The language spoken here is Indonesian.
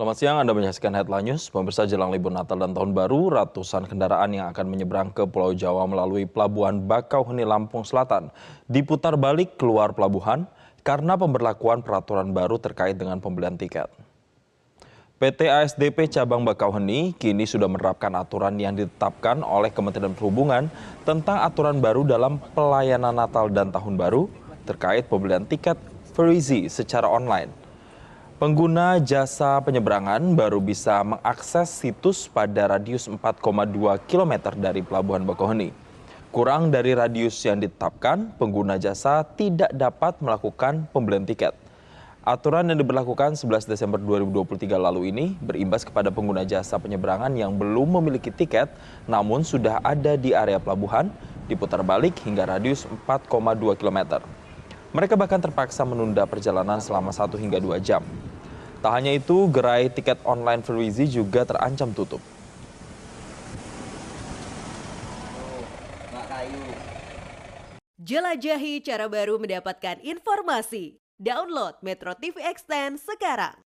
Selamat siang, Anda menyaksikan Headline News. Pemirsa jelang libur Natal dan Tahun Baru, ratusan kendaraan yang akan menyeberang ke Pulau Jawa melalui Pelabuhan Bakauheni, Lampung Selatan diputar balik keluar pelabuhan karena pemberlakuan peraturan baru terkait dengan pembelian tiket. PT ASDP Cabang Bakauheni kini sudah menerapkan aturan yang ditetapkan oleh Kementerian Perhubungan tentang aturan baru dalam pelayanan Natal dan Tahun Baru terkait pembelian tiket Freezy secara online. Pengguna jasa penyeberangan baru bisa mengakses situs pada radius 4,2 km dari Pelabuhan Bakauheni. Kurang dari radius yang ditetapkan, pengguna jasa tidak dapat melakukan pembelian tiket. Aturan yang diberlakukan 11 Desember 2023 lalu ini berimbas kepada pengguna jasa penyeberangan yang belum memiliki tiket namun sudah ada di area pelabuhan diputar balik hingga radius 4,2 km. Mereka bahkan terpaksa menunda perjalanan selama 1 hingga 2 jam. Tak hanya itu, gerai tiket online Freezy juga terancam tutup. Jelajahi cara baru mendapatkan informasi. Download Metro TV Extend sekarang.